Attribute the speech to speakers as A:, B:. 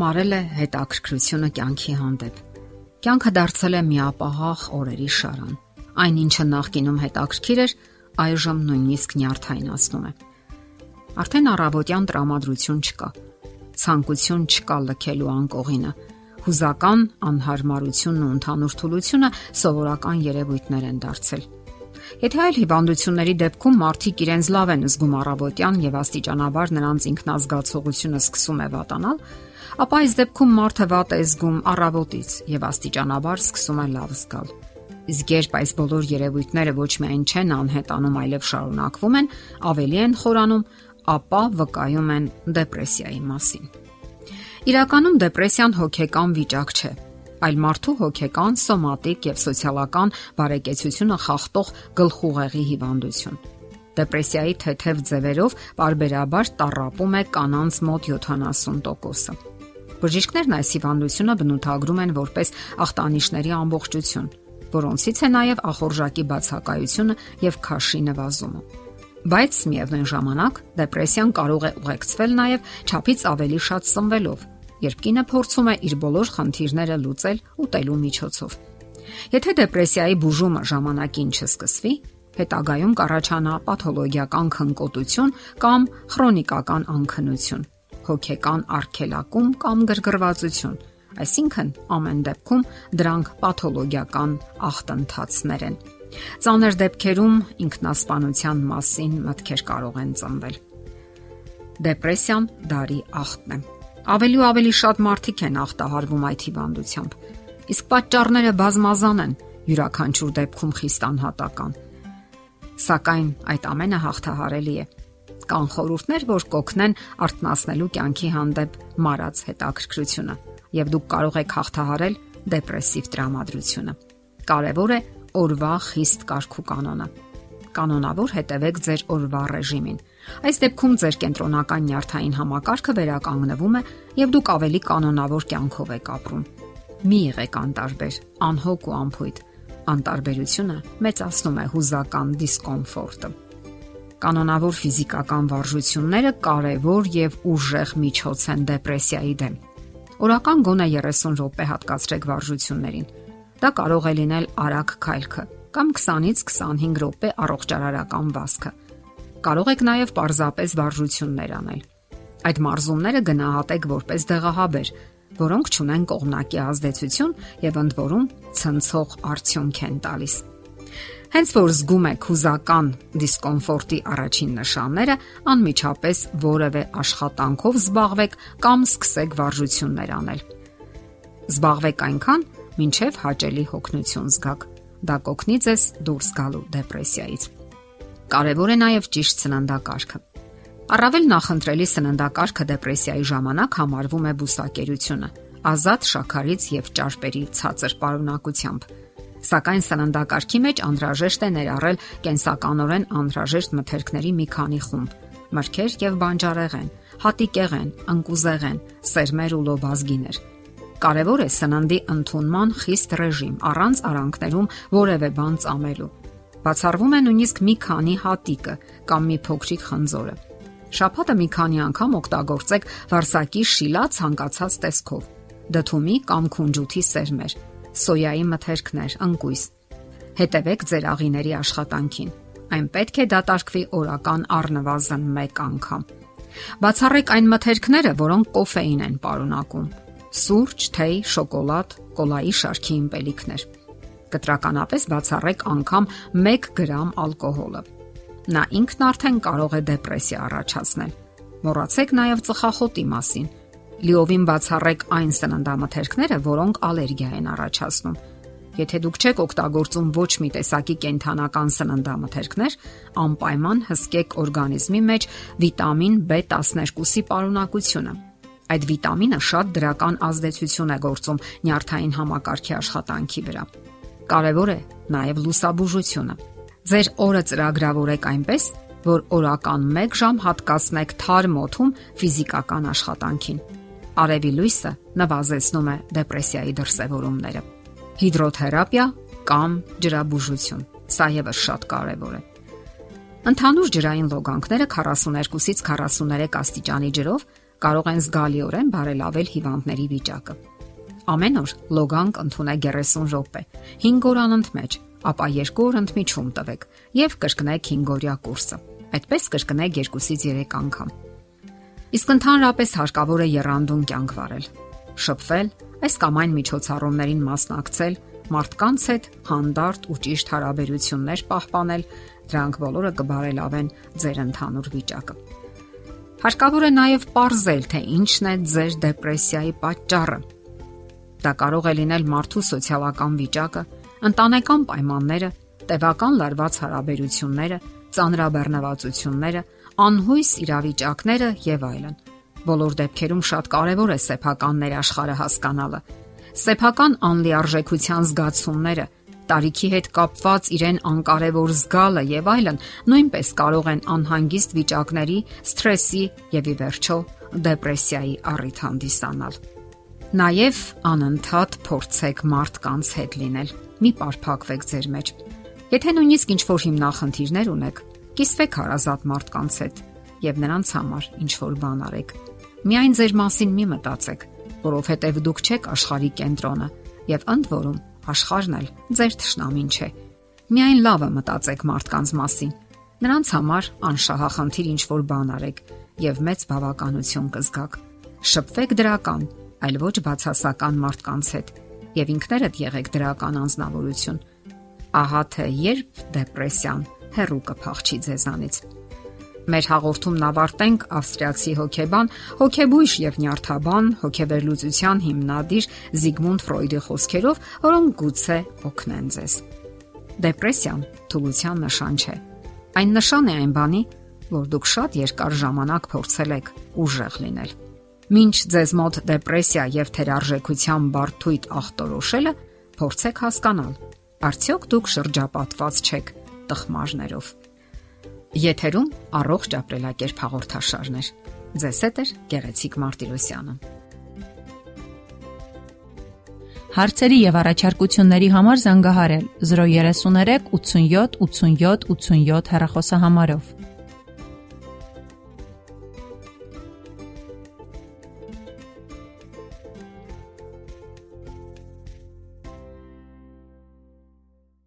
A: սահմարել է հետաքրքրությունը կյանքի հանդեպ։ Կյանքը դարձել է միապաղաղ օրերի շարան։ Այնինչը նախկինում հետաքրքիր էր, այժմ նույնիսկ նյարդայնացնում է։ Արդեն առավոտյան տրամադրություն չկա։ Ցանկություն չկա լքելու անկողինը։ Հուզական անհարմարությունն ու ընդհանուր թուլությունը սովորական երևույթներ են դարձել։ Եթե այլ հիվանդությունների դեպքում մարդիկ իրենց լավ են զգում առավոտյան եւ աստիճանաբար նրանց ինքնազգացողությունը սկսում է վատանալ, ապա այս դեպքում մարդը վատ է զգում առավոտից եւ աստիճանաբար սկսում է լավ զգալ։ Իսկ երբ այս բոլոր երևույթները ոչ միայն չեն անհետանում, այլև շարունակվում են, ավելի են խորանում, ապա վկայում են դեպրեսիայի մասին։ Իրականում դեպրեսիան հոգեկան վիճակ չէ, այլ մարդու հոգեկան, սոմատիկ եւ սոցիալական բարեկեցությունը խախտող գլխուղեղի հիվանդություն։ Դեպրեսիայի թեթև ձևերով parberabar տարապում է կանանց մոտ 70%-ը։ Բժիշկներն այս հիվանդությունը բնութագրում են որպես ախտանիշների ամբողջություն, որոնցից է նաև ախորժակի բացակայությունը եւ քաշի նվազումը։ Բայց միևնույն ժամանակ դեպրեսիան կարող է ուղեկցվել նաև ճափից ավելի շատ սնվելով, երբ կինը փորձում է իր բոլոր խնդիրները լուծել ուտելու միջոցով։ Եթե դեպրեսիայի բուժումը ժամանակին չսկսվի, հետագայում կառաջանա պաթոլոգիական քնկոտություն կամ քրոնիկական անքնություն հոգեկան արգելակում կամ գրգռվածություն, այսինքն ամեն դեպքում դրանք պաթոլոգիական ախտընթացներ են։ Ծանր դեպքերում ինքնասպանության մասին մտքեր կարող են ծնվել։ Դեպրեսիան դարի ախտն է։ Ավելի ու ավելի շատ մարդիկ են ախտահարվում այդ հիվանդությամբ։ Իսկ պատճառները բազմազան են, յուրաքանչյուր դեպքում խիստ անհատական։ Սակայն այդ ամենը հաղթահարելի է կան խորհուրդներ, որ կօգնեն արթնացնելու կյանքի հանդեպ մարած հետաքրքրությունը, եւ դուք կարող եք հաղթահարել դեպրեսիվ տրամադրությունը։ Կարևոր է օրվա խիստ կարգու կանոնը։ Կանոնավոր հետևեք ձեր օրվա ռեժիմին։ Այս դեպքում ձեր կենտրոնական նյարդային համակարգը վերականգնվում է եւ դուք ավելի կանոնավոր կյանքով եք ապրում։ Մի եղեք անտարբեր, անհոգ ու անփույթ։ Անտարբերությունը մեծացնում է հուզական դիսկոմֆորտը։ Կանոնավոր ֆիզիկական վարժությունները կարևոր եւ ուժեղ միջոց են դեպրեսիայի դեմ։ Օրական գոնե 30 րոպե հատկացրեք վարժություններին։ Դա կարող է լինել արագ քայլքը կամ 20-ից 25 րոպե առողջարարական վազքը։ Կարող եք նաև պարզապես վարժություններ անել։ Այդ մարզումները գնահատեք որպես դեղահաբեր, որոնք ճունեն կողմնակի ազդեցություն եւ ընդ որում ցնցող արդյունք են տալիս։ Հենց որ զգում եք հուզական դիսկոմֆորտի առաջին նշանները, անմիջապես որևէ աշխատանքով զբաղվեք կամ սկսեք վարժություններ անել։ Զբաղվեք այնքան, մինչև հաճելի հոգնություն զգաք։ Դա կօգնի ձեզ դուրս գալու դեպրեսիայից։ Կարևոր է նաև ճիշտ սննդակարգը։ Առավել նախընտրելի սննդակարգը դեպրեսիայի ժամանակ համարվում է բուսակերությունը, ազատ շաքարից եւ ճարպերի ցածր պարունակությամբ Սակայն սննդակարգի մեջ անհրաժեշտ է ներառել կենսականորեն անհրաժեշտ մթերքների մի քանի խումբ՝ մրգեր եւ բանջարեղեն, հատիկեղեն, ընկուզեղեն, սերմեր ու լոբազգիներ։ Կարևոր է սննդի ընդունման խիստ ռեժիմ, առանց արանքներում որևէ բան ծամելու։ Բացառվում է նույնիսկ մի քանի հատիկը կամ մի փոքրիկ խնձորը։ Շաբաթը մի քանի անգամ օգտագործեք վարսակի շիլա ցանկացած տեսքով։ Դդումի կամ քունջութի սերմեր, սոյայի մթերքներ, ընկույզ։ Հետևեք ձեր աղիների աշխատանքին։ Այն պետք է դատարկվի օրական առնվազն 1 անգամ։ Բացառեք այն մթերքները, որոնք կոֆեին են պարունակում։ Սուրճ, թեյ, շոկոլադ, կոլայի շարքի իմպելիքներ։ Կտրականապես բացառեք անգամ 1 գրամ ալկոհոլը։ Նա ինքն արդեն կարող է դեպրեսիա առաջացնել։ Մոռացեք նաև ծխախոտի մասին լիովին բացառեք այն սննդամթերքները, որոնք ալերգիա են առաջացնում։ Եթե դուք չեք օգտագործում ոչ մի տեսակի կենթանական սննդամթերքներ, անպայման հսկեք օրգանիզմի մեջ վիտամին B12-ի պարունակությունը։ Այդ վիտամինը շատ դրական ազդեցություն է գործում նյարդային համակարգի աշխատանքի վրա։ Կարևոր է նաև լուսաբուժությունը։ Ձեր օրը ծրագրավորեք այնպես, որ օրական 1 ժամ հատկացնեք թարմ օդում ֆիզիկական աշխատանքին Արևի լույսը նվազեցնում է դեպրեսիայի դրսևորումները։ Հիդրոթերապիա կամ ջրաբուժություն։ Սա եւս շատ կարևոր է։ Ընդհանուր ջրային լոգանքները 42-ից 43 աստիճանի ջրով կարող են զգալիորեն բարելավել հիվանդների վիճակը։ Ամեն օր լոգանք ընդունեք 30 րոպե։ 5 օր անընդմեջ, ապա 2 օր ընդմիջում տվեք եւ կրկնեք 5 օրյա կուրսը։ Այդպես կրկնեք 2-ից 3 անգամ։ Իսկ ընդհանրապես հարկավոր է երանդուն կյանք վարել։ Շփվել, այս կամ այն միջոցառումներին մասնակցել, մարդկանց հետ հանդարտ ու ճիշտ հարաբերություններ պահպանել, դրանք բոլորը կբարելավեն ձեր ընդհանուր վիճակը։ Հարկավոր է նաև ողրզել, թե ինչն է ձեր դեպրեսիայի պատճառը Դա կարող է լինել մարդու սոցիալական վիճակը, ընտանեկան պայմանները, տևական լարված հարաբերությունները, ծանրաբեռնվածությունները, անհույս իրավիճակները եւ այլն։ Բոլոր դեպքերում շատ կարևոր է սեփական ներաշխարը հասկանալը։ Սեփական անլիարժեքության զգացումները, տարիքի հետ կապված իրեն անկարևոր զգալը եւ այլն նույնպես կարող են անհանգիստ վիճակների, սթրեսի եւ ի վերջո դեպրեսիայի առիթ հանդիսանալ։ Նաև անընդհատ փորձեք մարդկանց հետ լինել։ Մի պարփակվեք ձեր մեջ։ Եթե նույնիսկ ինչ-որ հիմնախնդիրներ ունեք, կիսվեք հարազատ մարդկանց հետ եւ նրանց համար ինչ-որ բան արեք։ Միայն ձեր մասին մի մտածեք, որովհետեւ դուք չեք աշխարհի կենտրոնը եւ ընդ որում աշխարհն էլ ձեր ճշնամին չէ։ Միայն լավը մտածեք մարդկանց մասին։ Նրանց համար անշահախնդիր ինչ-որ բան արեք եւ մեծ բավականություն կզգաք։ Շփվեք դրական այլ ոչ բացասական մարդկանց հետ եւ ինքներդ եղեք դրական անznավորություն։ Ահա թե երբ դեպրեսիան հերու կփախչի ձեզանից։ Մեր հաղորդումն ավարտենք ավստրիացի հոկեբան, հոկեբույժ եւ նյարդաբան, հոկեվերլուծության հիմնադիր Զիգմունդ Ֆրոյդի խոսքերով, որոնք գուցե օգնեն ձեզ։ Դեպրեսիան թուլության նշան չէ։ Այն նշան է այն բանի, որ դուք շատ երկար ժամանակ փորձել եք ուժեղ լինել։ Մինչ ձեզ մոտ դեպրեսիա եւ թերարժեքության բարթույթ ախտորոշելը, փորձեք հասկանալ, արդյոք դուք շրջապատված չեք տխմաժներով։ Եթերում առողջ ապրելակերպ հաղորդաշարներ։ Ձեզ հետ է Գեղեցիկ Մարտիրոսյանը։
B: Հարցերի եւ առաջարկությունների համար զանգահարել 033 87 87 87 հեռախոսահամարով։